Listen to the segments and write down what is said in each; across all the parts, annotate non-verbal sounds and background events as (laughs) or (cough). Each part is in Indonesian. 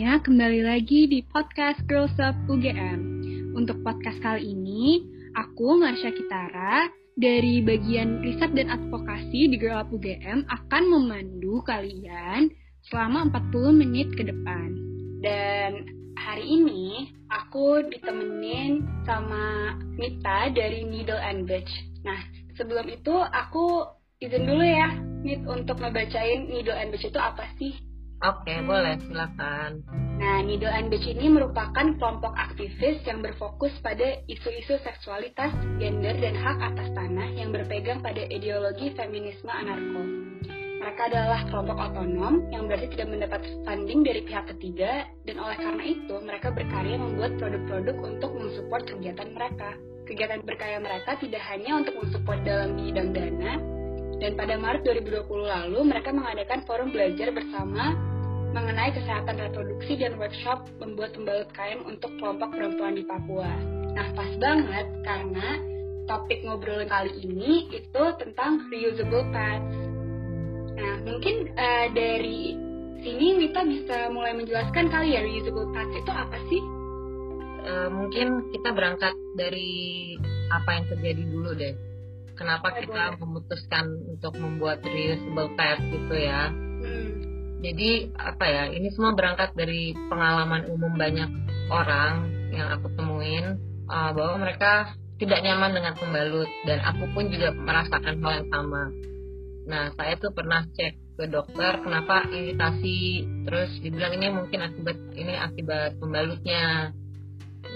semuanya, kembali lagi di podcast Girls Up UGM. Untuk podcast kali ini, aku Marsha Kitara dari bagian riset dan advokasi di Girl Up UGM akan memandu kalian selama 40 menit ke depan. Dan hari ini aku ditemenin sama Mita dari Needle and Beach. Nah, sebelum itu aku izin dulu ya, Mit, untuk ngebacain Needle and Beach itu apa sih? Oke, boleh, silakan. Nah, Needle and Beach ini merupakan kelompok aktivis yang berfokus pada isu-isu seksualitas, gender, dan hak atas tanah yang berpegang pada ideologi feminisme anarko. Mereka adalah kelompok otonom yang berarti tidak mendapat funding dari pihak ketiga, dan oleh karena itu mereka berkarya membuat produk-produk untuk mensupport kegiatan mereka. Kegiatan berkarya mereka tidak hanya untuk mensupport dalam bidang dana, dan pada Maret 2020 lalu mereka mengadakan forum belajar bersama mengenai kesehatan reproduksi dan workshop membuat pembalut kain untuk kelompok perempuan di Papua. Nah, pas banget karena topik ngobrol kali ini itu tentang reusable pads. Nah, mungkin uh, dari sini Mita bisa mulai menjelaskan kali ya reusable pads itu apa sih? Uh, mungkin kita berangkat dari apa yang terjadi dulu deh. Kenapa oh, kita boleh. memutuskan untuk membuat reusable pads gitu ya? Jadi apa ya ini semua berangkat dari pengalaman umum banyak orang yang aku temuin uh, bahwa mereka tidak nyaman dengan pembalut dan aku pun juga merasakan hal yang sama. Nah saya tuh pernah cek ke dokter kenapa iritasi terus dibilang ini mungkin akibat ini akibat pembalutnya.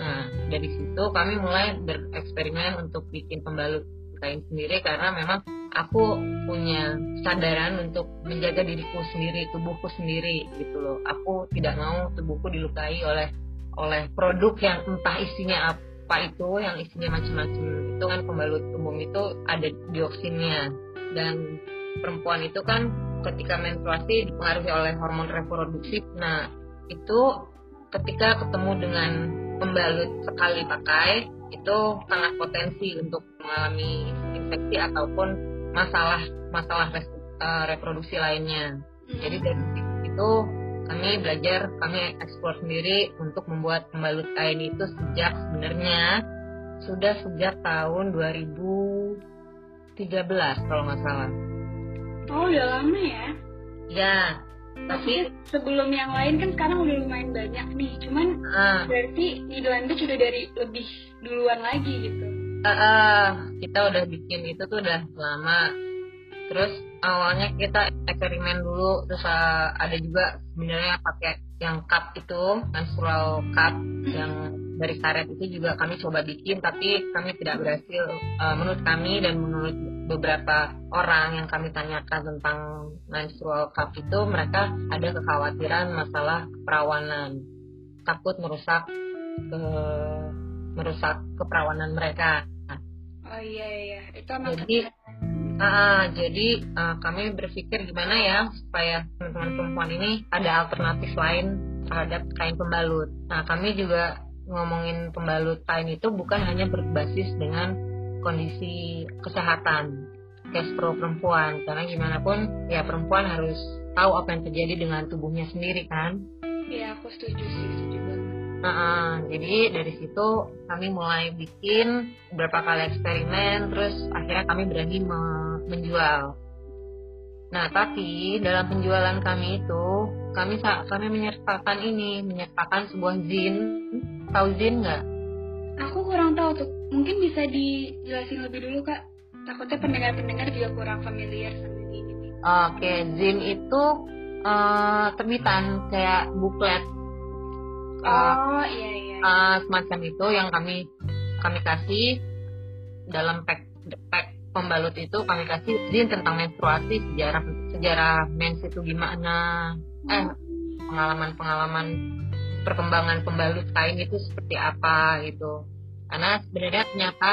Nah dari situ kami mulai bereksperimen untuk bikin pembalut kain sendiri karena memang aku punya kesadaran untuk menjaga diriku sendiri, tubuhku sendiri gitu loh. Aku tidak mau tubuhku dilukai oleh oleh produk yang entah isinya apa itu, yang isinya macam-macam. Itu kan pembalut umum itu ada dioksinnya dan perempuan itu kan ketika menstruasi dipengaruhi oleh hormon reproduksi. Nah, itu ketika ketemu dengan pembalut sekali pakai itu sangat potensi untuk mengalami infeksi ataupun masalah masalah res, uh, reproduksi lainnya. Hmm. Jadi dari itu kami belajar, kami eksplor sendiri untuk membuat pembalut kain itu sejak sebenarnya sudah sejak tahun 2013 kalau nggak salah. Oh udah lama ya? Ya, tapi sebelum yang lain kan sekarang udah lumayan banyak nih. Cuman uh, berarti Nidland itu sudah dari lebih duluan lagi gitu uh, kita udah bikin itu tuh udah lama. Terus awalnya kita eksperimen dulu terus uh, ada juga sebenarnya pakai yang cup itu menstrual cup yang dari karet itu juga kami coba bikin tapi kami tidak berhasil uh, menurut kami dan menurut beberapa orang yang kami tanyakan tentang menstrual cup itu mereka ada kekhawatiran masalah perawanan takut merusak ke merusak keperawanan mereka Oh iya iya, itu emang jadi uh, jadi uh, kami berpikir gimana ya supaya teman-teman perempuan ini ada alternatif lain terhadap kain pembalut. Nah kami juga ngomongin pembalut kain itu bukan hanya berbasis dengan kondisi kesehatan pro perempuan karena gimana pun ya perempuan harus tahu apa yang terjadi dengan tubuhnya sendiri kan. Iya aku setuju sih setuju. Nah, jadi dari situ kami mulai bikin beberapa kali eksperimen, terus akhirnya kami berani me menjual. Nah, tapi dalam penjualan kami itu kami kami menyertakan ini, menyertakan sebuah zin. Tahu zin nggak? Aku kurang tahu tuh. Mungkin bisa dijelasin lebih dulu kak. Takutnya pendengar-pendengar juga kurang familiar sama ini. Oke, zin itu uh, terbitan kayak buklet oh iya iya uh, semacam itu yang kami kami kasih dalam pack pack pembalut itu kami kasih izin tentang menstruasi sejarah sejarah mens itu gimana. Eh pengalaman-pengalaman perkembangan pembalut kain itu seperti apa gitu. Karena sebenarnya ternyata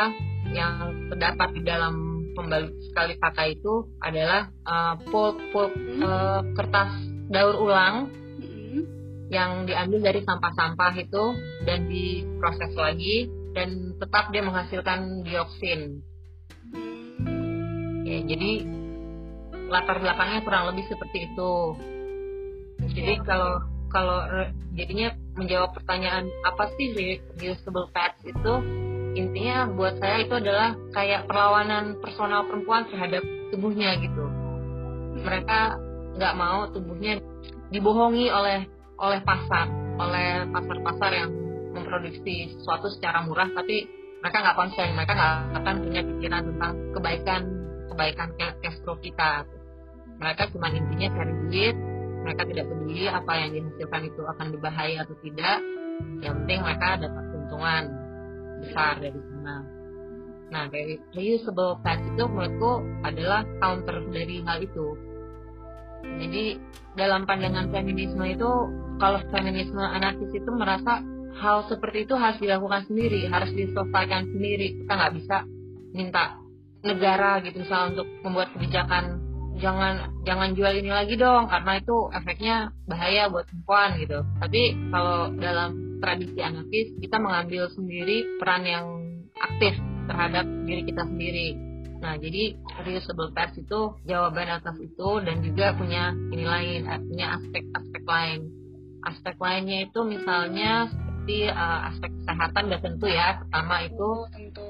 yang terdapat di dalam pembalut sekali pakai itu adalah uh, pulp pulp uh, kertas daur ulang yang diambil dari sampah-sampah itu dan diproses lagi dan tetap dia menghasilkan dioksin. Ya, jadi latar belakangnya kurang lebih seperti itu. Jadi kalau kalau jadinya menjawab pertanyaan apa sih reusable pads itu intinya buat saya itu adalah kayak perlawanan personal perempuan terhadap tubuhnya gitu mereka nggak mau tubuhnya dibohongi oleh oleh pasar oleh pasar-pasar yang memproduksi sesuatu secara murah tapi mereka nggak konsen mereka nggak akan punya pikiran tentang kebaikan kebaikan cash flow kita. Mereka cuma intinya cari duit mereka tidak peduli apa yang dihasilkan itu akan berbahaya atau tidak yang penting mereka dapat keuntungan besar dari sana. Nah dari reusable pads itu menurutku adalah counter dari hal itu. Jadi dalam pandangan feminisme itu kalau feminisme anarkis itu merasa hal seperti itu harus dilakukan sendiri, harus diselesaikan sendiri. Kita nggak bisa minta negara gitu misalnya untuk membuat kebijakan jangan jangan jual ini lagi dong karena itu efeknya bahaya buat perempuan gitu. Tapi kalau dalam tradisi anarkis kita mengambil sendiri peran yang aktif terhadap diri kita sendiri. Nah, jadi reusable pads itu jawaban atas itu dan juga punya ini lain, punya aspek-aspek lain aspek lainnya itu misalnya seperti uh, aspek kesehatan gak tentu ya pertama itu oh, tentu.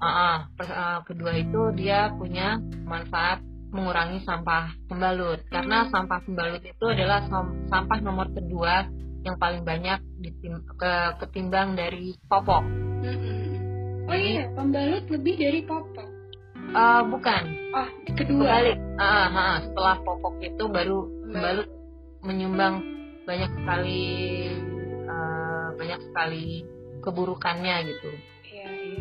Uh, uh, uh, kedua itu dia punya manfaat mengurangi sampah pembalut hmm. karena sampah pembalut itu adalah sampah nomor kedua yang paling banyak ditim ke ketimbang dari popok. Hmm. Oh iya, pembalut lebih dari popok. Uh, bukan. Oh, kedua. Kebalik. Uh, uh, setelah popok itu baru pembalut menyumbang banyak sekali uh, banyak sekali keburukannya gitu iya, iya.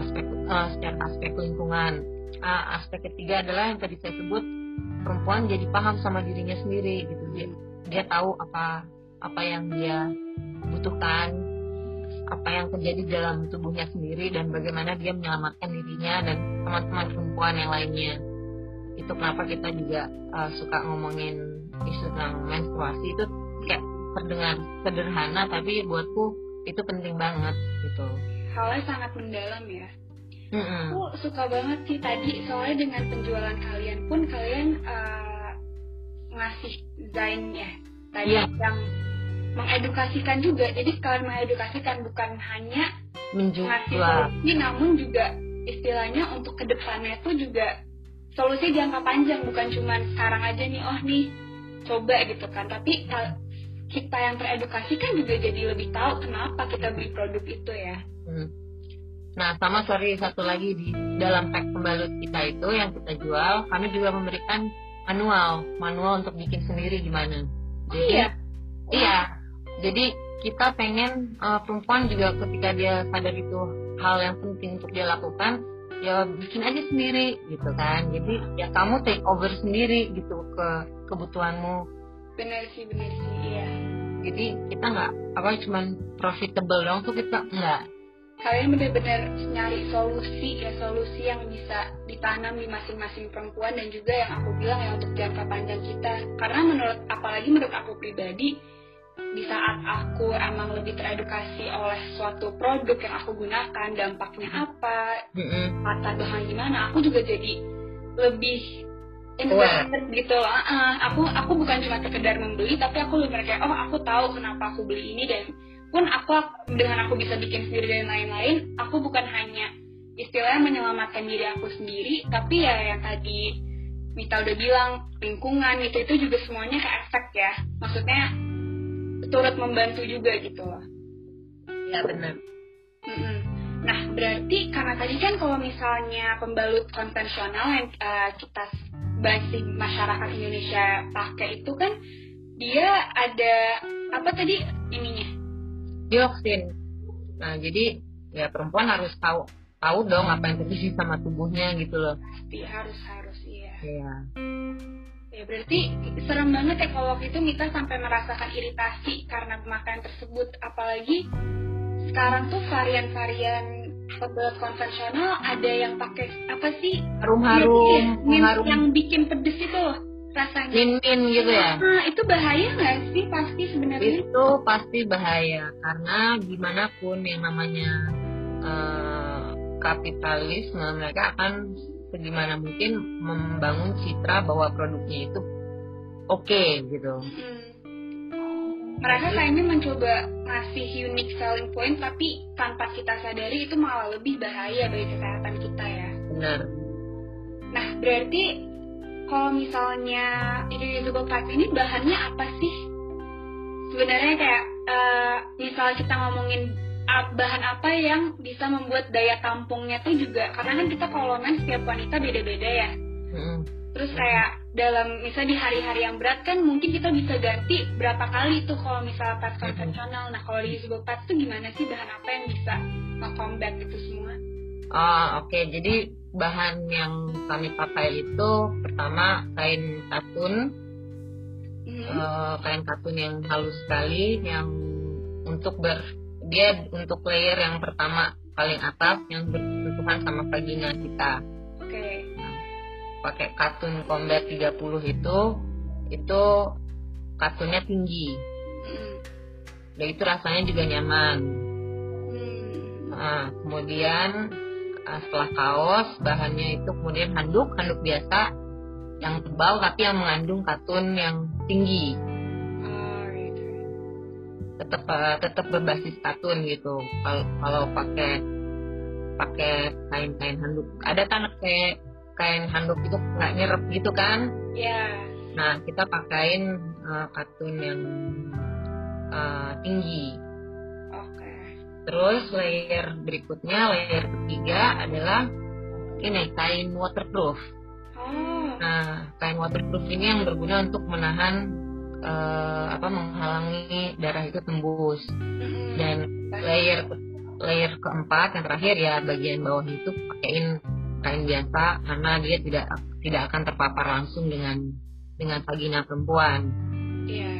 aspek uh, secara aspek lingkungan uh, aspek ketiga adalah yang tadi saya sebut perempuan jadi paham sama dirinya sendiri gitu dia dia tahu apa apa yang dia butuhkan apa yang terjadi dalam tubuhnya sendiri dan bagaimana dia menyelamatkan dirinya dan teman-teman perempuan yang lainnya itu kenapa kita juga uh, suka ngomongin isu tentang menstruasi itu kayak terdengar sederhana tapi buatku itu penting banget gitu halnya sangat mendalam ya mm -hmm. aku suka banget sih tadi soalnya dengan penjualan kalian pun kalian uh, ngasih desain ya tadi yeah. yang mengedukasikan juga. Jadi kalian mengedukasikan bukan hanya Menjual. ngasih solusi namun juga istilahnya untuk ke depannya tuh juga solusi jangka panjang. Bukan cuma sekarang aja nih oh nih coba gitu kan. Tapi kita yang teredukasi kan juga jadi lebih tahu kenapa kita beli produk itu ya. Hmm. nah sama sorry satu lagi di dalam pack pembalut kita itu yang kita jual kami juga memberikan manual. Manual untuk bikin sendiri gimana? Oh, jadi iya. Iya jadi kita pengen uh, perempuan juga ketika dia sadar itu hal yang penting untuk dia lakukan ya bikin aja sendiri gitu kan. Jadi ya kamu take over sendiri gitu ke kebutuhanmu. Benar sih benar sih iya. Jadi kita nggak apa cuman profitable dong tuh kita nggak. Kalian benar-benar nyari solusi ya solusi yang bisa ditanam di masing-masing perempuan dan juga yang aku bilang ya untuk jangka panjang kita. Karena menurut apalagi menurut aku pribadi di saat aku emang lebih teredukasi oleh suatu produk yang aku gunakan dampaknya apa latar belakang gimana aku juga jadi lebih invested gitu. Loh uh, aku aku bukan cuma sekedar membeli tapi aku lebih kayak oh aku tahu kenapa aku beli ini. Dan pun aku dengan aku bisa bikin sendiri dan lain-lain aku bukan hanya istilahnya menyelamatkan diri aku sendiri tapi ya yang tadi Mita udah bilang lingkungan itu itu juga semuanya ke efek ya. Maksudnya turut membantu juga gitu loh. Ya benar. Mm-mm. Nah berarti karena tadi kan kalau misalnya pembalut konvensional yang uh, kita basi masyarakat Indonesia pakai itu kan dia ada apa tadi ininya? Dioksin. Nah jadi ya perempuan harus tahu tahu dong apa yang terjadi sama tubuhnya gitu loh. Pasti harus harus iya. Iya. Ya berarti serem banget ya kalau waktu itu Mita sampai merasakan iritasi karena pemakaian tersebut. Apalagi sekarang tuh varian-varian pemberat konvensional ada yang pakai apa sih? Harum-harum. Ya, harum. yang bikin pedes itu loh rasanya. Min-min gitu ya? Nah, itu bahaya nggak sih pasti sebenarnya? Itu pasti bahaya karena gimana pun yang namanya uh, kapitalisme mereka akan segimana mungkin membangun citra bahwa produknya itu oke okay, gitu. mereka kayaknya mencoba ngasih unique selling point tapi tanpa kita sadari itu malah lebih bahaya bagi kesehatan kita ya. Benar. Nah berarti kalau misalnya reusable fats ini bahannya apa sih? Sebenarnya kayak uh, misal kita ngomongin bahan apa yang bisa membuat daya tampungnya tuh juga karena kan kita kalau men setiap wanita beda-beda ya hmm. terus kayak dalam misal di hari-hari yang berat kan mungkin kita bisa ganti berapa kali tuh kalau misal pads konvensional nah kalau di usable pads tuh gimana sih bahan apa yang bisa nge-combat itu semua oh oke okay. jadi bahan yang kami pakai itu pertama kain katun hmm. uh, kain katun yang halus sekali yang untuk ber dia untuk layer yang pertama paling atas yang bersentuhan sama vagina kita. Oke. Okay. Nah, pakai katun combat 30 itu itu katunnya tinggi. Hmm. Dan itu rasanya juga nyaman. Hmm. Nah, kemudian ah, setelah kaos bahannya itu kemudian handuk handuk biasa yang tebal tapi yang mengandung katun yang tinggi tetap uh, tetap berbasis katun gitu kalau kalau pakai pakai kain kain handuk ada kan kayak kain handuk itu nggak nyerap gitu kan Iya. Yeah. nah kita pakain uh, katun yang uh, tinggi oke okay. terus layer berikutnya layer ketiga adalah ini kain waterproof oh. nah kain waterproof ini yang berguna untuk menahan uh, apa menghalangi darah itu tembus dan layer layer keempat yang terakhir ya bagian bawah itu pakaiin kain biasa karena dia tidak tidak akan terpapar langsung dengan dengan vagina perempuan. Iya.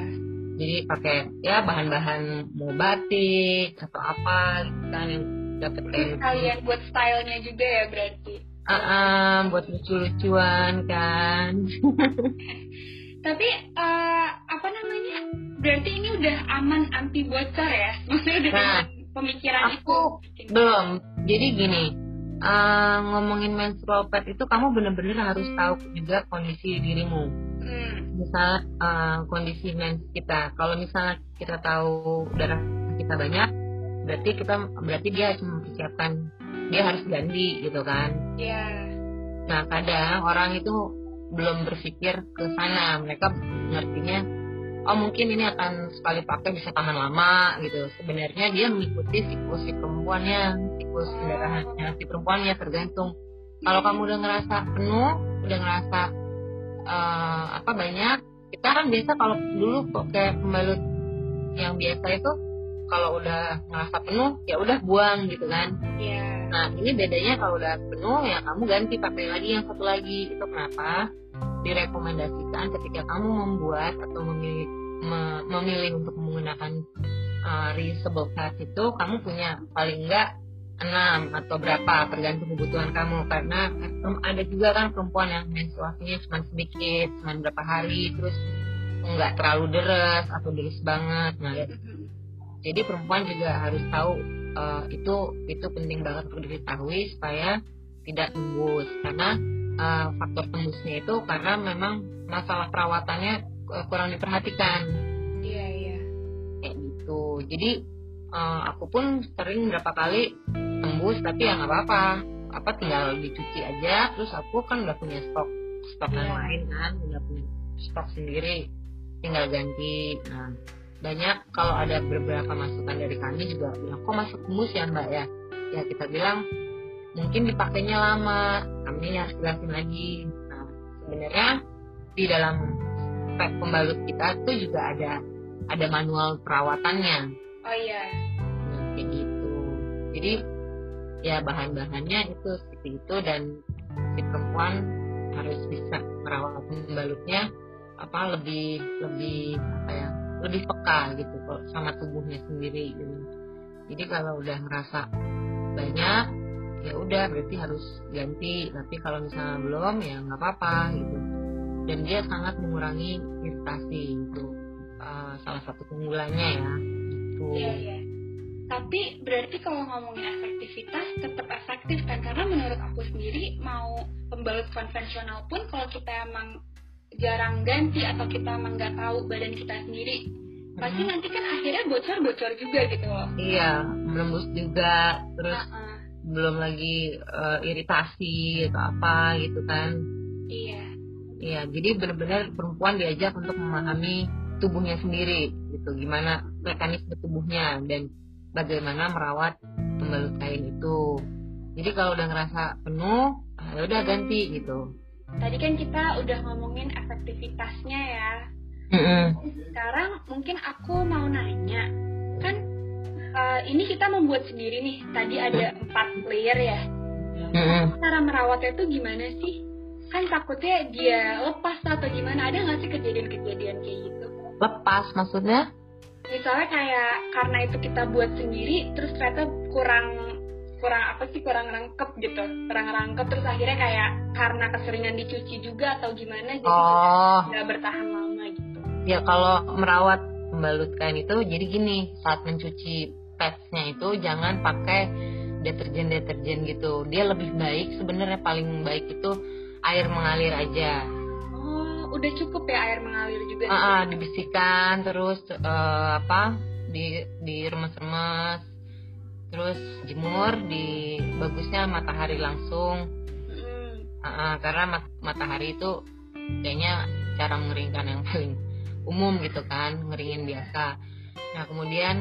Jadi pakai ya bahan-bahan mau batik atau apa gitu kan yang dapat. Kalian buat stylenya juga ya berarti. Uh, uh, buat lucu-lucuan kan. (laughs) Tapi uh, apa namanya? Berarti ini udah aman anti bocor ya? (laughs) Maksudnya udah nah, pemikiran aku itu? Belum. Jadi gini, uh, ngomongin menstrual pad itu kamu bener-bener harus tahu juga kondisi dirimu. Hmm. Misal uh, kondisi mens kita. Kalau misalnya kita tahu darah kita banyak, berarti kita berarti dia harus mempersiapkan dia harus ganti gitu kan? Iya. Yeah. Nah kadang orang itu belum berpikir ke sana. Mereka ngertinya oh mungkin ini akan sekali pakai bisa tahan lama gitu. Sebenarnya dia mengikuti siklus si perempuannya siklus pendarahannya si perempuannya tergantung. Kalau kamu udah ngerasa penuh udah ngerasa uh, apa banyak kita kan biasa kalau dulu pakai pembalut yang biasa itu kalau udah ngerasa penuh ya udah buang gitu kan. Yeah. Nah ini bedanya kalau udah penuh ya kamu ganti pakai lagi yang satu lagi. Itu kenapa? Direkomendasikan ketika kamu membuat atau memilih me, memilih untuk menggunakan uh, reusable pads itu kamu punya paling enggak enam atau berapa tergantung kebutuhan kamu. Karena ada juga kan perempuan yang menstruasinya cuma sedikit cuma berapa hari terus nggak terlalu deras atau deras banget. Nah jadi perempuan juga harus tahu uh, itu itu penting banget untuk diketahui supaya tidak tembus karena uh, faktor tembusnya itu karena memang masalah perawatannya uh, kurang diperhatikan. Iya iya. Kayak gitu. Jadi uh, aku pun sering berapa kali tembus tapi ya nggak apa-apa. Apa tinggal dicuci aja. Terus aku kan udah punya stok stok yang iya. lain kan, udah punya stok sendiri. Tinggal ganti. Nah banyak kalau ada beberapa masukan dari kami juga bilang kok masuk mus ya mbak ya? Ya kita bilang mungkin dipakainya lama kami harus jelasin lagi. Nah sebenarnya di dalam pack pembalut kita tuh juga ada ada manual perawatannya. Oh iya. Nah, kayak gitu. Jadi ya bahan-bahannya itu seperti itu dan si perempuan harus bisa merawat pembalutnya apa lebih lebih apa ya lebih peka gitu kok sama tubuhnya sendiri gitu. Jadi kalau udah ngerasa banyak ya udah berarti harus ganti. Tapi kalau misalnya belum ya nggak apa-apa gitu. Dan dia sangat mengurangi iritasi itu uh, salah satu keunggulannya ya itu iya, iya. tapi berarti kalau ngomongin efektivitas tetap efektif kan? Karena menurut aku sendiri mau pembalut konvensional pun kalau kita emang jarang ganti atau kita emang nggak tahu badan kita sendiri pasti hmm. nanti kan akhirnya bocor-bocor juga gitu loh. Iya menembus juga terus uh -uh. belum lagi uh, iritasi atau apa gitu kan. Iya. Iya jadi benar-benar perempuan diajak untuk memahami tubuhnya sendiri gitu gimana mekanisme tubuhnya dan bagaimana merawat pembalut kain itu. Jadi kalau udah ngerasa penuh ya udah ganti gitu tadi kan kita udah ngomongin efektivitasnya ya. Mm-hmm. sekarang mungkin aku mau nanya kan uh, ini kita membuat sendiri nih. Tadi ada empat layer ya. Mm-hmm. cara merawatnya tuh gimana sih? Kan takutnya dia lepas atau gimana? Ada nggak sih kejadian-kejadian kayak gitu? Lepas maksudnya? Misalnya kayak karena itu kita buat sendiri terus ternyata kurang kurang apa sih kurang rangkep gitu. Kurang rangkep terus akhirnya kayak karena keseringan dicuci juga atau gimana jadi oh. nggak bertahan lama gitu. Ya kalau merawat pembalut kain itu jadi gini saat mencuci padsnya itu jangan pakai deterjen deterjen gitu. Dia lebih baik sebenarnya paling baik itu air mengalir aja. Oh udah cukup ya air mengalir juga? Uh, uh, dibersihkan terus uh, apa di di remes-remes terus jemur di bagusnya matahari langsung. Mm. uh, karena mat matahari itu kayaknya cara mengeringkan yang paling umum gitu kan ngeringin biasa. Nah kemudian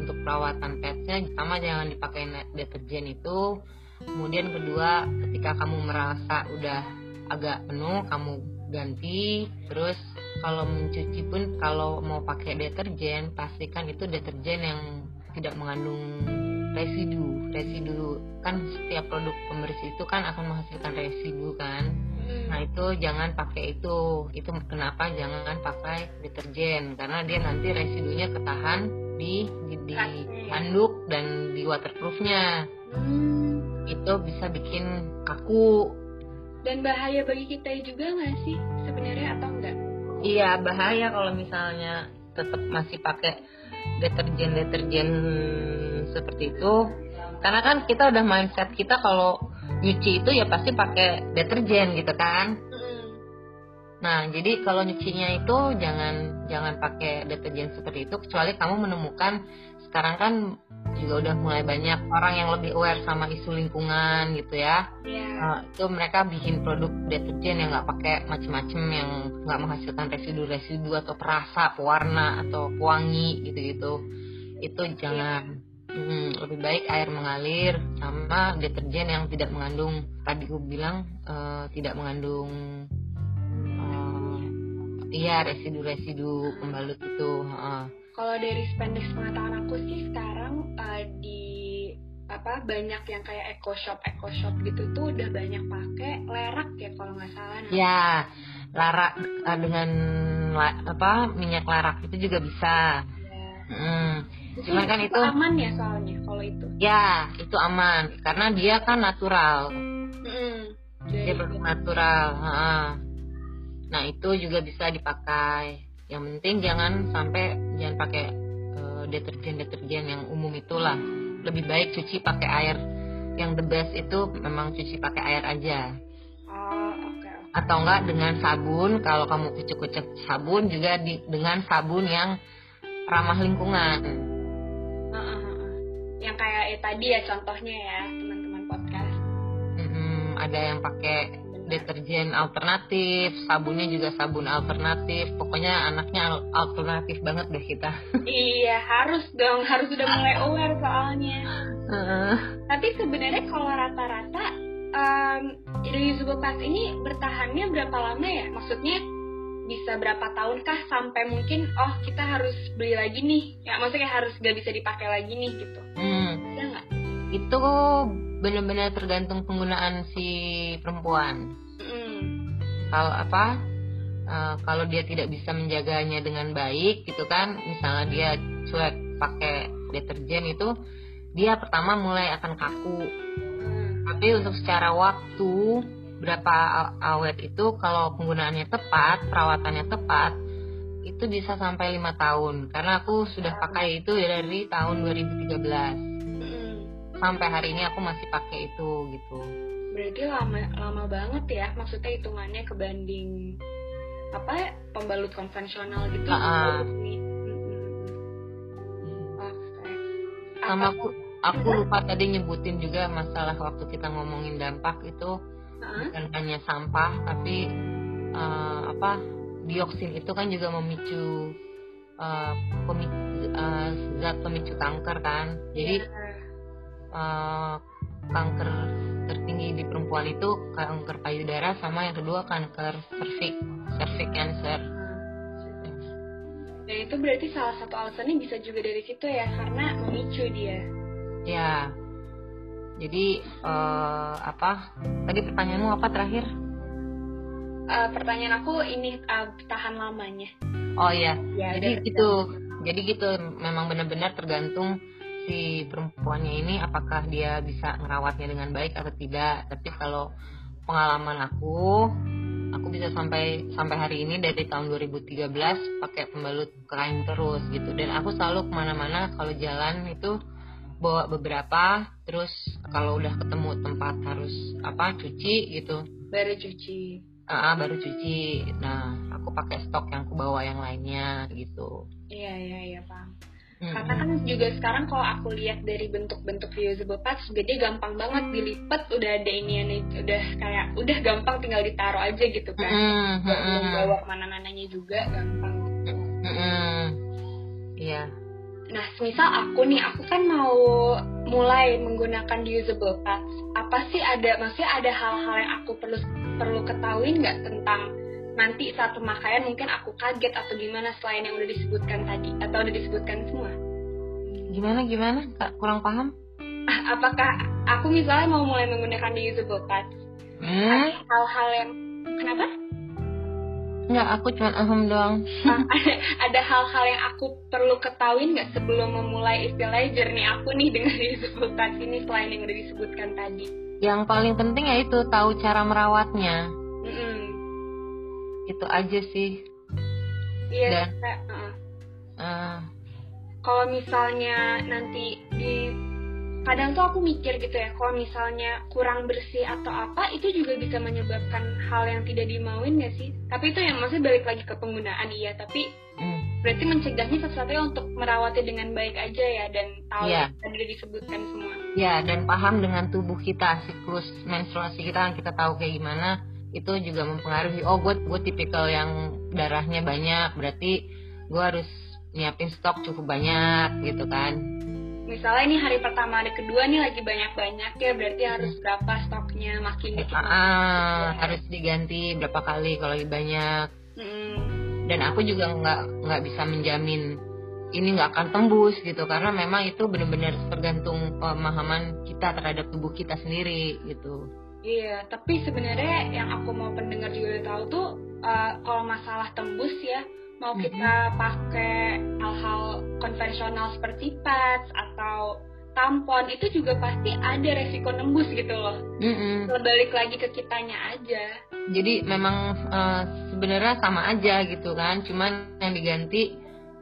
untuk perawatan petsnya pertama jangan dipakai deterjen itu. Kemudian kedua ketika kamu merasa udah agak penuh kamu ganti. Terus kalau mencuci pun kalau mau pakai deterjen pastikan itu deterjen yang tidak mengandung residu residu. Kan setiap produk pembersih itu kan akan menghasilkan residu kan. Hmm. nah itu jangan pakai itu. Itu kenapa jangan pakai deterjen? Karena dia nanti residunya ketahan di di, di handuk dan di waterproofnya. Hmm. itu bisa bikin kaku. Dan bahaya bagi kita juga nggak sih? Sebenarnya atau enggak iya bahaya kalau misalnya tetap masih pakai deterjen deterjen seperti itu. Karena kan kita udah mindset kita kalau nyuci itu ya pasti pakai deterjen gitu kan. Nah jadi kalau nyucinya itu jangan jangan pakai deterjen seperti itu kecuali kamu menemukan sekarang kan juga udah mulai banyak orang yang lebih aware sama isu lingkungan gitu ya. Yeah. Uh, itu mereka bikin produk deterjen yang nggak pakai macem-macem yang nggak menghasilkan residu-residu atau perasa, pewarna atau pewangi gitu-gitu. Itu jangan. Yeah. Hmm, lebih baik air mengalir sama deterjen yang tidak mengandung tadi gue bilang uh, tidak mengandung uh, iya residu-residu pembalut itu. Uh kalau dari spending pengetahuan aku sih sekarang uh, di apa banyak yang kayak eco shop eco shop gitu tuh udah banyak pakai lerak ya kalau nggak salah nah. ya larak uh, dengan la, apa minyak larak itu juga bisa ya. hmm. cuman kan itu, itu aman ya soalnya kalau itu ya itu aman karena dia kan natural hmm. dia produk natural nah itu juga bisa dipakai yang penting jangan sampai jangan pakai uh, deterjen deterjen yang umum itulah lebih baik cuci pakai air yang the best itu memang cuci pakai air aja oh, okay. atau enggak dengan sabun kalau kamu kucek-kucek sabun juga di, dengan sabun yang ramah lingkungan uh, uh, uh. yang kayak eh, tadi ya contohnya ya teman-teman podcast hmm, ada yang pakai deterjen alternatif, sabunnya juga sabun alternatif. Pokoknya anaknya alternatif banget deh kita. (laughs) iya, harus dong, harus sudah mulai aware soalnya. Uh. Tapi sebenarnya kalau rata-rata um, reusable pads ini bertahannya berapa lama ya? Maksudnya bisa berapa tahun kah sampai mungkin oh kita harus beli lagi nih ya maksudnya harus gak bisa dipakai lagi nih gitu hmm. nggak itu benar-benar tergantung penggunaan si perempuan. Mm. Kalau apa? Uh, kalau dia tidak bisa menjaganya dengan baik gitu kan, misalnya dia cuek pakai deterjen itu, dia pertama mulai akan kaku. Mm. Tapi untuk secara waktu berapa awet itu kalau penggunaannya tepat, perawatannya tepat, itu bisa sampai lima tahun karena aku sudah pakai itu dari tahun 2013 sampai hari ini aku masih pakai itu gitu. Berarti lama lama banget ya maksudnya hitungannya kebanding apa ya, pembalut konvensional gitu. Uh -uh. sama aku aku lupa tadi nyebutin juga masalah waktu kita ngomongin dampak itu. Uh-huh. bukan hanya sampah tapi uh, apa dioksin itu kan juga memicu uh, pemicu, uh, zat pemicu kanker kan. Jadi uh, kanker tertinggi di perempuan itu kanker payudara sama yang kedua kanker cervix cervix cancer dan itu berarti salah satu alasannya bisa juga dari situ ya karena memicu dia Ya. Jadi uh, apa? Tadi pertanyaanmu apa terakhir? Uh, pertanyaan aku ini uh, tahan lamanya. Oh iya. Ya, Jadi gitu. Jadi gitu memang benar-benar tergantung si perempuannya ini apakah dia bisa merawatnya dengan baik atau tidak. Tapi kalau pengalaman aku, aku bisa sampai sampai hari ini dari tahun 2013 pakai pembalut kain terus gitu. Dan aku selalu ke mana-mana kalau jalan itu bawa beberapa terus kalau udah ketemu tempat harus apa cuci gitu. Baru cuci. Ah uh, baru cuci. Nah aku pakai stok yang aku bawa yang lainnya gitu. Iya iya iya paham hmm. karena kan juga sekarang kalau aku lihat dari bentuk-bentuk reusable pads gede gampang banget dilipat udah ada ini ini udah kayak udah gampang tinggal ditaruh aja gitu kan mm -hmm. bawa ke mana-mananya juga gampang gitu. mm -hmm. iya Nah, misal aku nih, aku kan mau mulai menggunakan usable pads. Apa sih ada, maksudnya ada hal-hal yang aku perlu perlu ketahui nggak tentang nanti saat pemakaian mungkin aku kaget atau gimana selain yang udah disebutkan tadi atau udah disebutkan semua? Gimana gimana? Kak, kurang paham? Ah, apakah aku misalnya mau mulai menggunakan usable pads? Hmm? Hal-hal yang kenapa? Enggak, aku cuma aham doang. ada hal-hal yang aku perlu ketahui nggak sebelum memulai istilahnya journey aku nih dengan disebutkan ini selain yang udah disebutkan tadi? Yang paling penting ya itu tahu cara merawatnya. Mm -hmm. Itu aja sih. Iya. Dan, uh, uh, kalau misalnya nanti di kadang tuh aku mikir gitu ya kalau misalnya kurang bersih atau apa itu juga bisa menyebabkan hal yang tidak dimauin ya sih? Tapi itu yang maksudnya balik lagi ke penggunaan iya. Tapi hmm. berarti mencegahnya sesuatu untuk merawatnya dengan baik aja ya dan tahu yeah. yang tadi disebutkan semua. Ya dan paham dengan tubuh kita siklus menstruasi kita kita tahu kayak gimana itu juga mempengaruhi. Oh gue gue tipikal yang darahnya banyak berarti gue harus nyiapin stok cukup banyak gitu kan. Misalnya ini hari pertama hari kedua nih lagi banyak-banyak ya berarti harus berapa stoknya makin dikit ah, ah, harus diganti berapa kali kalau lagi banyak. Hmm. dan aku juga nggak nggak bisa menjamin ini nggak akan tembus gitu. Karena memang itu benar-benar tergantung pemahaman kita terhadap tubuh kita sendiri gitu. Iya tapi sebenarnya yang aku mau pendengar juga tahu tuh uh, kalau masalah tembus ya mau kita pakai hal-hal konvensional seperti pads atau tampon itu juga pasti ada resiko nembus gitu loh. Mm-hmm. Balik lagi ke kitanya aja. Jadi memang uh, sebenarnya sama aja gitu kan, cuman yang diganti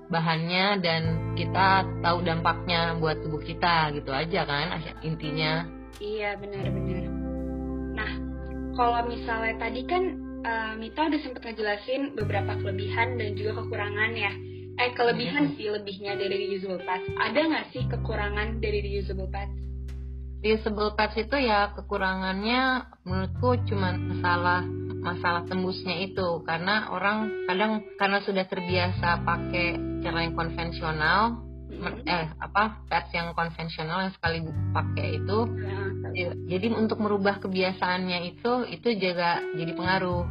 bahannya dan kita tahu dampaknya buat tubuh kita gitu aja kan intinya. Iya benar-benar. Nah kalau misalnya tadi kan uh, Mita udah sempat ngejelasin beberapa kelebihan dan juga kekurangan ya. Eh kelebihan hmm. sih lebihnya dari reusable pads. Ada nggak sih kekurangan dari reusable pads? Reusable pads itu ya kekurangannya menurutku cuma masalah masalah tembusnya itu karena orang kadang karena sudah terbiasa pakai cara yang konvensional. Eh apa pads yang konvensional yang sekali pakai itu ya, jadi untuk merubah kebiasaannya itu itu juga jadi pengaruh.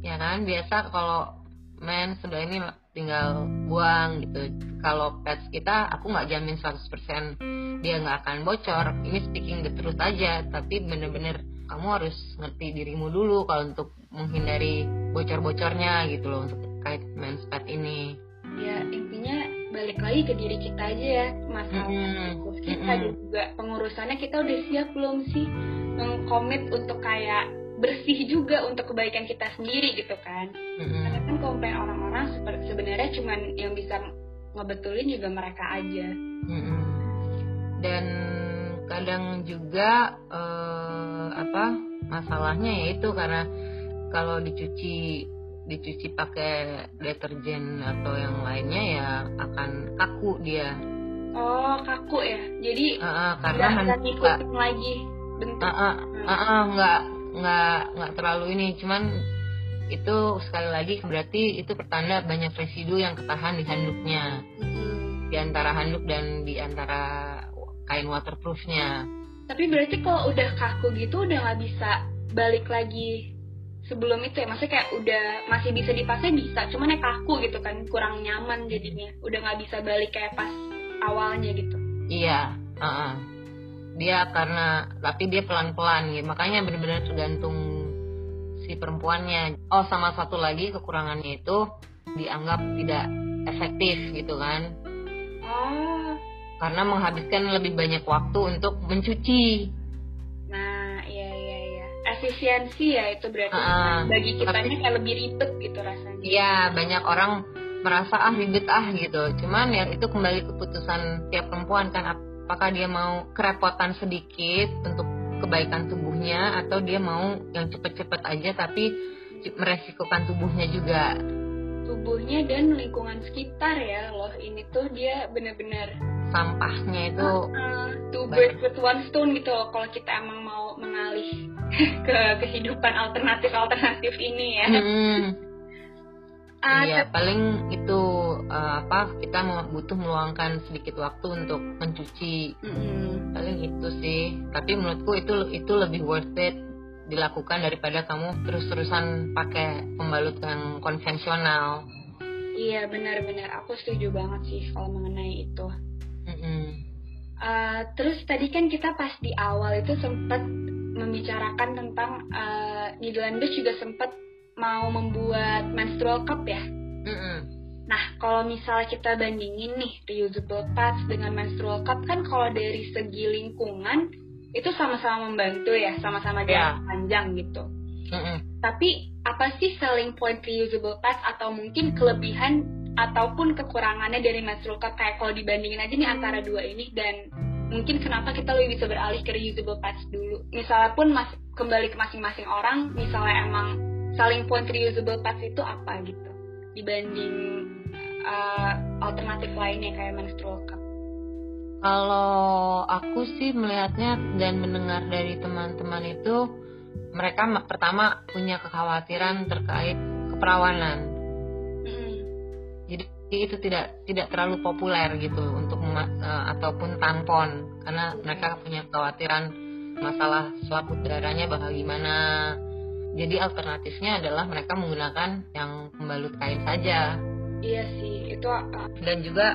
Ya kan biasa kalau men sudah ini tinggal buang gitu. Kalau pets kita aku nggak jamin 100% dia nggak akan bocor. Ini speaking the truth aja tapi bener-bener kamu harus ngerti dirimu dulu kalau untuk menghindari bocor-bocornya gitu loh untuk terkait mens pet ini ya intinya balik lagi ke diri kita aja ya masalah mm -hmm. kita mm -hmm. dan juga pengurusannya kita udah siap belum sih mengkomit untuk kayak bersih juga untuk kebaikan kita sendiri gitu kan mm-hmm. karena kan komplain orang-orang sebenarnya cuman yang bisa ngebetulin juga mereka aja mm-hmm. dan kadang juga uh, apa masalahnya yaitu karena kalau dicuci dicuci pakai deterjen atau yang lainnya ya akan kaku dia. Oh kaku ya? Jadi uh, uh, karena handuk ngikutin lagi bentuk? Uh, uh, uh, uh, nggak nggak nggak terlalu ini. Cuman itu sekali lagi berarti itu pertanda banyak residu yang ketahan di handuknya. Hmm. di antara handuk dan di antara kain waterproofnya. Tapi berarti kalau udah kaku gitu udah nggak bisa balik lagi sebelum itu ya maksudnya kayak udah masih bisa dipakai bisa cuman ya kaku gitu kan kurang nyaman jadinya. Udah nggak bisa balik kayak pas awalnya gitu. Iya uh -uh. dia karena tapi dia pelan pelan gitu makanya benar-benar tergantung si perempuannya. Oh sama satu lagi kekurangannya itu dianggap tidak efektif gitu kan. Oh karena menghabiskan lebih banyak waktu untuk mencuci efisiensi ya itu berarti uh, bagi kita ini kayak lebih ribet gitu rasanya. Iya banyak orang merasa ah ribet ah gitu. Cuman ya itu kembali keputusan tiap perempuan kan apakah dia mau kerepotan sedikit untuk kebaikan tubuhnya atau dia mau yang cepet-cepet aja tapi meresikokan tubuhnya juga. Tubuhnya dan lingkungan sekitar ya loh ini tuh dia benar-benar sampahnya itu uh, two birds with one stone gitu loh kalau kita emang mau mengalih (laughs) ke kehidupan alternatif alternatif ini ya. Hmm. Uh, iya paling itu uh, apa kita butuh meluangkan sedikit waktu untuk mencuci. Mm-hmm. paling itu sih tapi menurutku itu itu lebih worth it dilakukan daripada kamu terus-terusan pakai pembalut yang konvensional. Iya benar-benar. Aku setuju banget sih kalau mengenai itu mm-hmm. uh, terus tadi kan kita pas di awal itu sempat membicarakan tentang uh, Netherlands juga sempat mau membuat menstrual cup ya. Mm-hmm. Nah, kalau misalnya kita bandingin nih reusable pads dengan menstrual cup kan kalau dari segi lingkungan itu sama-sama membantu ya, sama-sama yeah. panjang gitu. Mm-hmm. Tapi apa sih selling point reusable pads atau mungkin kelebihan ataupun kekurangannya dari menstrual cup kayak kalau dibandingin aja nih antara dua ini dan mungkin kenapa kita lebih bisa beralih ke reusable pads dulu. Misalnya pun mas kembali ke masing-masing orang, misalnya emang selling point reusable pads itu apa gitu dibanding uh, alternatif lainnya kayak menstrual cup? Kalau aku sih melihatnya dan mendengar dari teman-teman itu mereka pertama punya kekhawatiran terkait keperawanan. Jadi itu tidak tidak terlalu populer gitu untuk uh, ataupun tampon karena mereka punya kekhawatiran masalah selaput darahnya bagaimana jadi alternatifnya adalah mereka menggunakan yang pembalut kain saja. Iya sih, itu uh, dan juga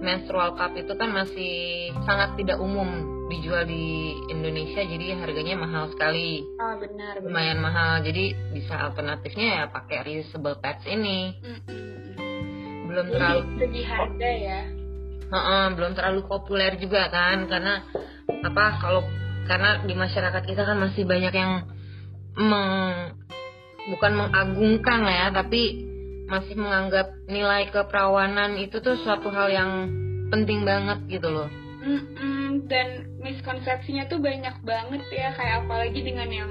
menstrual cup itu kan masih sangat tidak umum dijual di Indonesia jadi harganya mahal sekali. Ah benar. Lumayan mahal jadi bisa alternatifnya ya pakai reusable pads ini. Mm -hmm. Belum terlalu segi harga ya. Uh -uh, belum terlalu populer juga kan karena apa kalau karena di masyarakat kita kan masih banyak yang meng, bukan mengagungkan ya tapi masih menganggap nilai keperawanan itu tuh suatu hal yang penting banget gitu loh Mm-mm, dan miskonsepsinya tuh banyak banget ya kayak apalagi dengan yang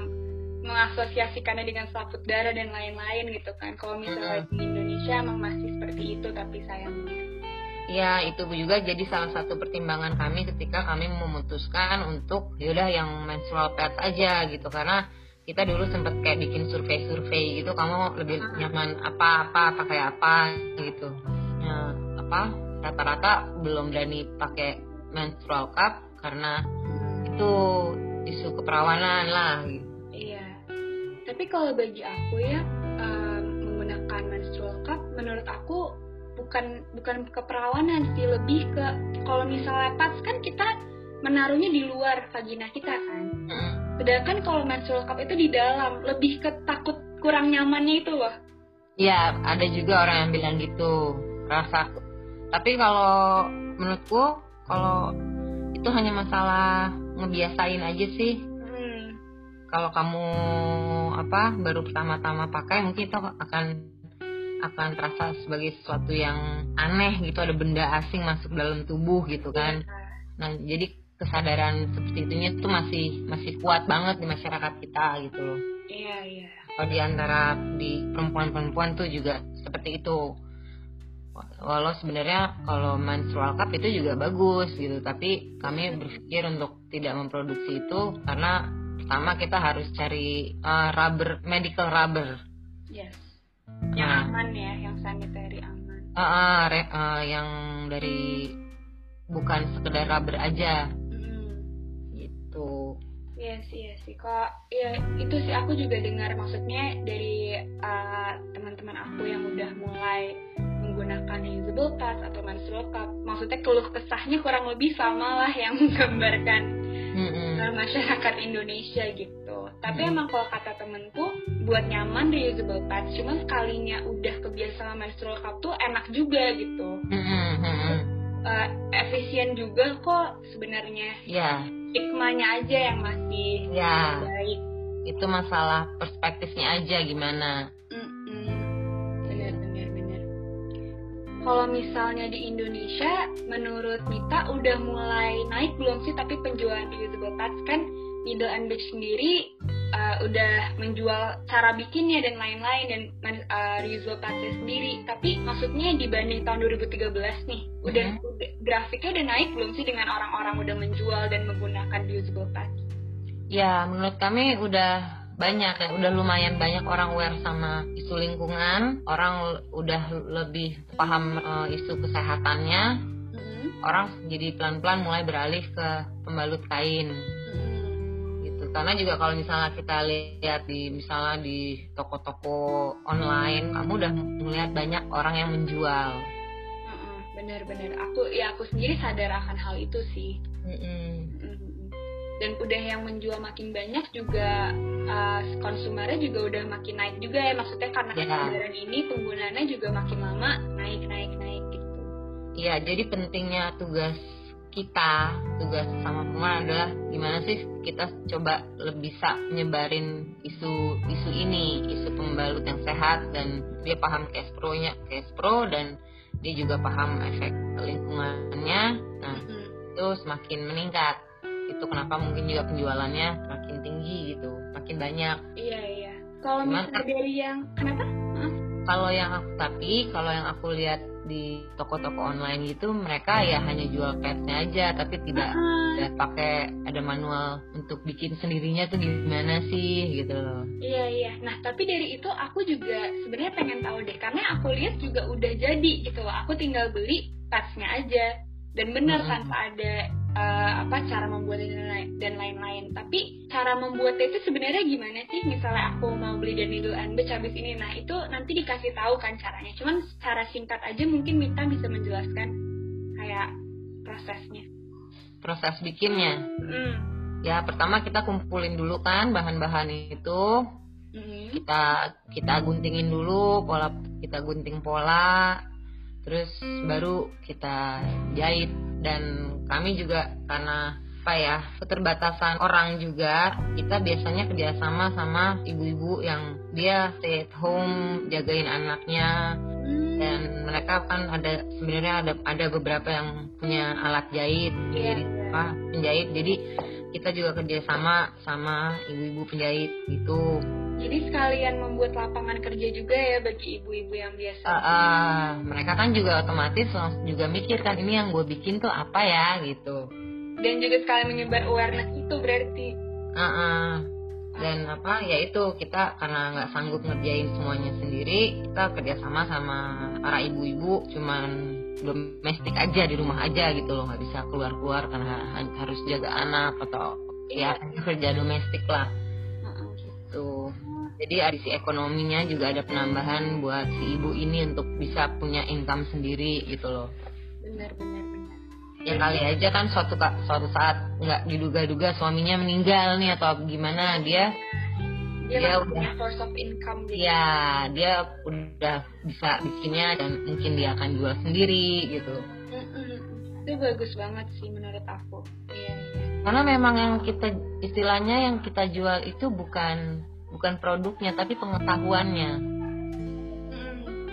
mengasosiasikannya dengan selaput darah dan lain-lain gitu kan. Kalau misalnya di Indonesia emang masih seperti itu tapi sayangnya. Ya itu juga jadi salah satu pertimbangan kami ketika kami memutuskan untuk yaudah yang menstrual pads aja gitu. Karena kita dulu sempat kayak bikin survei-survei gitu kamu lebih nyaman apa apa pakai apa gitu. Ya, apa rata-rata belum berani pakai menstrual cup karena itu isu keperawanan lah gitu. Tapi kalau bagi aku ya um, menggunakan menstrual cup menurut aku bukan bukan keperawanan sih lebih ke kalau misalnya pads kan kita menaruhnya di luar vagina kita kan hmm Sedangkan kalau menstrual cup itu di dalam, lebih ke takut kurang nyamannya itu loh. Iya, ada juga orang yang bilang gitu, rasa. Tapi kalau menurutku, kalau itu hanya masalah ngebiasain aja sih. Kalau kamu apa baru pertama-tama pakai, mungkin itu akan akan terasa sebagai sesuatu yang aneh gitu, ada benda asing masuk dalam tubuh gitu kan. Nah, jadi kesadaran seperti itunya tuh masih masih kuat banget di masyarakat kita gitu loh. Iya iya. Kalau di antara di perempuan-perempuan tuh juga seperti itu. walau sebenarnya kalau menstrual cup itu juga bagus gitu tapi kami berpikir untuk tidak memproduksi itu karena pertama kita harus cari uh, rubber medical rubber. Yes. Yang nah, aman ya yang sanitary aman. Uh, uh, re, uh, yang dari bukan sekedar rubber aja. Hmm. gitu. Iya sih, iya sih. Kok ya itu sih aku juga dengar. Maksudnya dari uh, teman-teman aku yang udah mulai menggunakan usable pads atau menstrual cup. Maksudnya keluh kesahnya kurang lebih sama lah yang menggambarkan mm-hmm. masyarakat Indonesia gitu. Tapi mm-hmm. emang kalau kata temenku buat nyaman reusable pads, cuma sekalinya udah kebiasaan menstrual cup tuh enak juga gitu. Mm-hmm uh, efisien juga kok sebenarnya. Ya. Hikmahnya aja yang masih ya. baik. Itu masalah perspektifnya aja gimana. Kalau misalnya di Indonesia, menurut Mita udah mulai naik belum sih? Tapi penjualan reusable pads kan Needle and Beach sendiri uh, udah menjual cara bikinnya dan lain-lain dan uh, reusable partsnya sendiri. Tapi maksudnya dibanding tahun 2013 nih, udah, mm -hmm. udah grafiknya udah naik belum sih dengan orang-orang udah menjual dan menggunakan reusable parts? Ya, menurut kami udah banyak ya, udah lumayan banyak orang aware sama isu lingkungan, orang udah lebih paham uh, isu kesehatannya, mm -hmm. orang jadi pelan-pelan mulai beralih ke pembalut kain. Karena juga kalau misalnya kita lihat di misalnya di toko-toko online kamu udah melihat banyak orang yang menjual. Benar-benar. Aku ya aku sendiri sadar akan hal itu sih dan udah yang menjual makin banyak juga uh, konsumernya juga udah makin naik juga ya maksudnya karena ya. kesadaran ini penggunaannya juga makin lama naik naik naik gitu iya jadi pentingnya tugas kita tugas sama teman adalah gimana sih kita coba lebih bisa nyebarin isu isu ini isu pembalut yang sehat dan dia paham cash pro nya cash pro dan dia juga paham efek lingkungannya nah hmm. itu semakin meningkat itu kenapa mungkin juga penjualannya makin tinggi gitu makin banyak. Iya iya. Kalau misalnya dari yang kenapa? Kalau yang aku tapi kalau yang aku lihat di toko-toko online gitu mereka ya hanya jual padsnya aja tapi tidak uh pakai ada manual untuk bikin sendirinya tuh gimana sih gitu loh. Iya iya. Nah tapi dari itu aku juga sebenarnya pengen tahu deh karena aku lihat juga udah jadi gitu loh. Aku tinggal beli padsnya aja. Dan benar hmm. tanpa ada uh, apa cara membuatnya dan lain-lain. Tapi cara membuatnya itu sebenarnya gimana sih? Misalnya aku mau beli dan needle and beach habis ini. Nah itu nanti dikasih tahu kan caranya. Cuman secara singkat aja mungkin Mita bisa menjelaskan kayak prosesnya. Proses bikinnya? Mm. ya pertama kita kumpulin dulu kan bahan-bahan itu. Mm. kita kita guntingin dulu pola kita gunting pola terus baru kita jahit. Dan kami juga karena apa ya keterbatasan orang juga kita biasanya kerjasama sama ibu-ibu yang dia stay at home jagain anaknya. Dan mereka kan ada sebenarnya ada ada beberapa yang punya alat jahit yeah. jadi apa penjahit. Jadi kita juga kerjasama sama ibu-ibu penjahit gitu jadi sekalian membuat lapangan kerja juga ya bagi ibu-ibu yang biasa. Uh, uh, mereka kan juga otomatis juga mikir kan ini yang gue bikin tuh apa ya gitu. Dan juga sekalian menyebar awareness itu berarti. Uh, uh. Dan apa ya itu kita karena nggak sanggup ngerjain semuanya sendiri kita kerjasama sama para ibu-ibu cuman domestik aja di rumah aja gitu loh. Nggak bisa keluar keluar karena harus jaga anak atau ya iya. kerja domestik lah. Gitu. Jadi ada si ekonominya juga ada penambahan buat si ibu ini untuk bisa punya income sendiri gitu loh. Benar benar benar. Ya kali aja kan suatu suatu saat nggak diduga-duga suaminya meninggal nih atau gimana dia dia, dia udah. source of income gitu. ya dia udah bisa bikinnya dan mungkin dia akan jual sendiri gitu. Itu bagus banget sih menurut aku. Iya, iya. karena memang yang kita istilahnya yang kita jual itu bukan bukan produknya tapi pengetahuannya.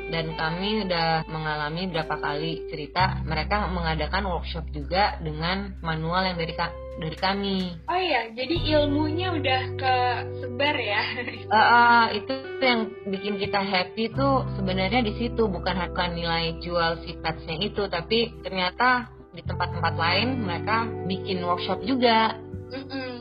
Dan kami udah mengalami berapa kali cerita mereka mengadakan workshop juga dengan manual yang dari dari kami. Oh iya, jadi ilmunya udah ke sebar ya? (laughs) Uh, uh, itu yang bikin kita happy tuh sebenarnya di situ bukan harga nilai jual si patsnya itu, tapi ternyata di tempat-tempat lain mereka bikin workshop juga. Mm -mm.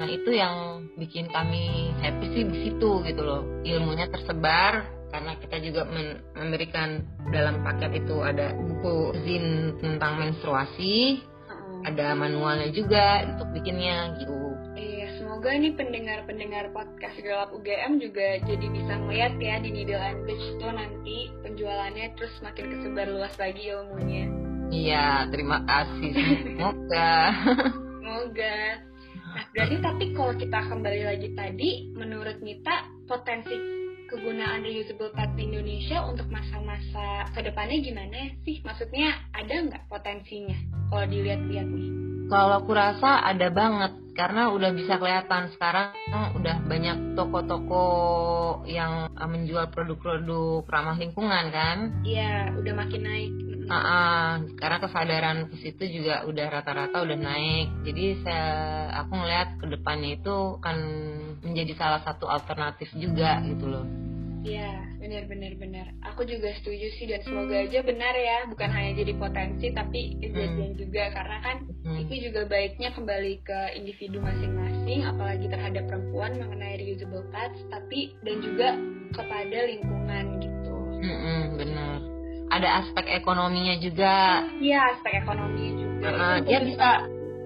Nah itu yang bikin kami happy sih di situ gitu loh, ilmunya tersebar karena kita juga memberikan dalam paket itu ada buku izin tentang menstruasi. Ada manualnya juga untuk bikinnya gitu. Iya, semoga nih pendengar-pendengar podcast gelap UGM juga jadi bisa ngeliat ya di Needle and Beach tuh nanti penjualannya terus makin kesebar luas lagi ilmunya. Iya, terima kasih. Semoga. (laughs) Semoga. Nah, berarti tapi kalau kita kembali lagi tadi, menurut Mita potensi kegunaan reusable pad di Indonesia untuk masa-masa ke depannya gimana sih? Maksudnya ada nggak potensinya kalau dilihat-lihat nih? Kalau aku rasa ada banget karena udah bisa kelihatan sekarang udah banyak toko-toko yang eh, menjual produk-produk ramah lingkungan kan? Iya, udah makin naik. Uh, uh, karena kesadaran ke situ juga udah rata-rata udah naik. Jadi saya aku ngelihat ke depannya itu akan menjadi salah satu alternatif juga gitu loh. Iya, benar-benar benar. Aku juga setuju sih dan semoga aja benar ya, bukan hanya jadi potensi tapi kejadian hmm. juga karena kan hmm. itu juga baiknya kembali ke individu masing-masing, apalagi terhadap perempuan mengenai reusable pads, tapi dan juga kepada lingkungan gitu. Hmm, benar. Ada aspek ekonominya juga. Iya, aspek ekonominya juga. Uh, dia bisa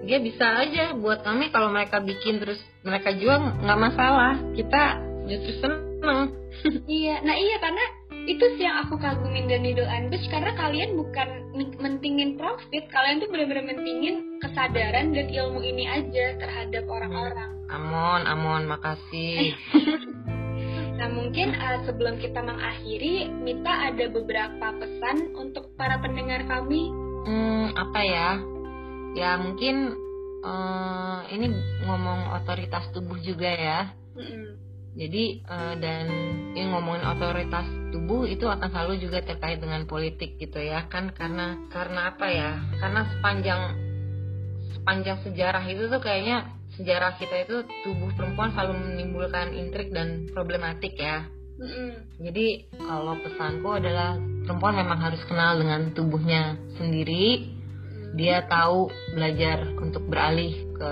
dia bisa aja buat kami kalau mereka bikin terus mereka jual nggak masalah. Kita justru seneng (laughs) iya nah iya karena itu sih yang aku kagumin dan and Beach karena kalian bukan mentingin profit kalian tuh benar-benar mentingin kesadaran dan ilmu ini aja terhadap orang-orang amon amon makasih (laughs) Nah mungkin uh, sebelum kita mengakhiri, Mita ada beberapa pesan untuk para pendengar kami. Hmm, apa ya? Ya mungkin uh, ini ngomong otoritas tubuh juga ya. Mm -mm jadi uh, dan yang ngomongin otoritas tubuh itu akan selalu juga terkait dengan politik gitu ya. Kan karena karena apa ya? Karena sepanjang sepanjang sejarah itu tuh kayaknya sejarah kita itu tubuh perempuan selalu menimbulkan intrik dan problematik ya. Mm-hmm. jadi kalau pesanku adalah perempuan memang harus kenal dengan tubuhnya sendiri dia tahu belajar untuk beralih ke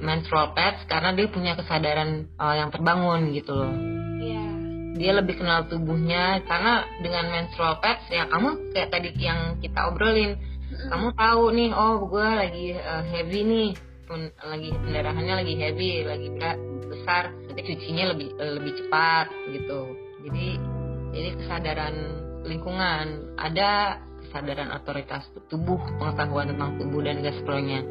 menstrual pads karena dia punya kesadaran uh, yang terbangun gitu loh. Iya. Dia lebih kenal tubuhnya karena dengan menstrual pads ya kamu kayak tadi yang kita obrolin, mm-hmm. kamu tahu nih oh gue lagi uh, heavy nih, pun lagi pendarahannya lagi heavy, lagi berat besar, cucinya lebih uh, lebih cepat gitu. Jadi jadi kesadaran lingkungan ada kesadaran otoritas tubuh pengetahuan tentang tubuh dan gas pronya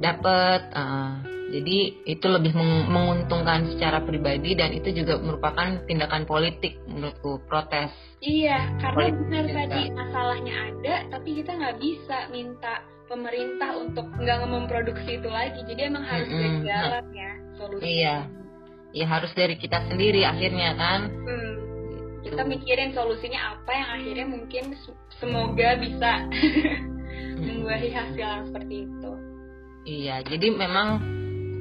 dapat uh, jadi itu lebih menguntungkan secara pribadi dan itu juga merupakan tindakan politik menurutku protes. Iya karena politik benar juga. tadi masalahnya ada tapi kita nggak bisa minta pemerintah untuk nggak memproduksi itu lagi. Jadi emang harus mm -hmm. jalan ya solusi. Iya. Ya harus dari kita sendiri akhirnya kan. Hmm. Kita mikirin solusinya apa yang akhirnya mungkin semoga bisa (laughs) membuahi hasil yang seperti itu iya jadi memang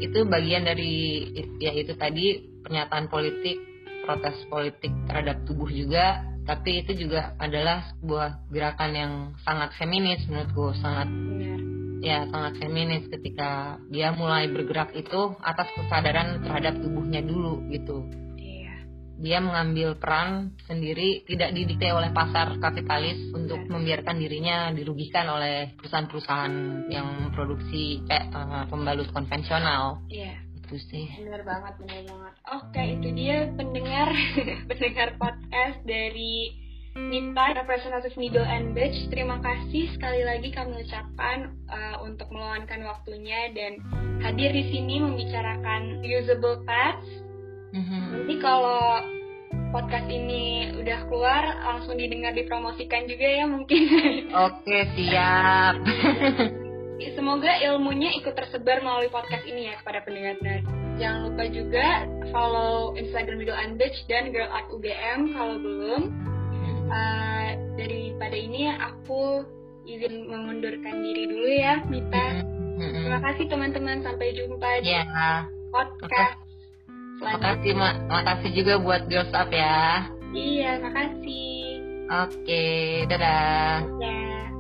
itu bagian dari ya itu tadi pernyataan politik protes politik terhadap tubuh juga tapi itu juga adalah sebuah gerakan yang sangat feminis menurutku sangat Benar. ya sangat feminis ketika dia mulai bergerak itu atas kesadaran terhadap tubuhnya dulu gitu dia mengambil peran sendiri tidak didikte oleh pasar kapitalis untuk iya. membiarkan dirinya dirugikan oleh perusahaan-perusahaan yang memproduksi eh, uh, pembalut konvensional. Iya. Itu sih. Benar banget, benar banget. Oke, itu dia pendengar (laughs) pendengar podcast dari Nita representatif Middle and Beach. Terima kasih sekali lagi kami ucapkan uh, untuk meluangkan waktunya dan hadir di sini membicarakan usable pads Mm-hmm. Nanti kalau podcast ini udah keluar langsung didengar dipromosikan juga ya mungkin. (laughs) Oke siap. Semoga ilmunya ikut tersebar melalui podcast ini ya kepada pendengar-pendengar. Jangan lupa juga follow Instagram Middle and Beach dan Girl Art UGM kalau belum. Uh, daripada ini aku izin mengundurkan diri dulu ya, Mita. Mm-hmm. Terima kasih teman-teman. Sampai jumpa di yeah. podcast. Terima kasih, mak. Makasih juga buat Girls Up ya. Iya, makasih. Oke, dadah. Dadah.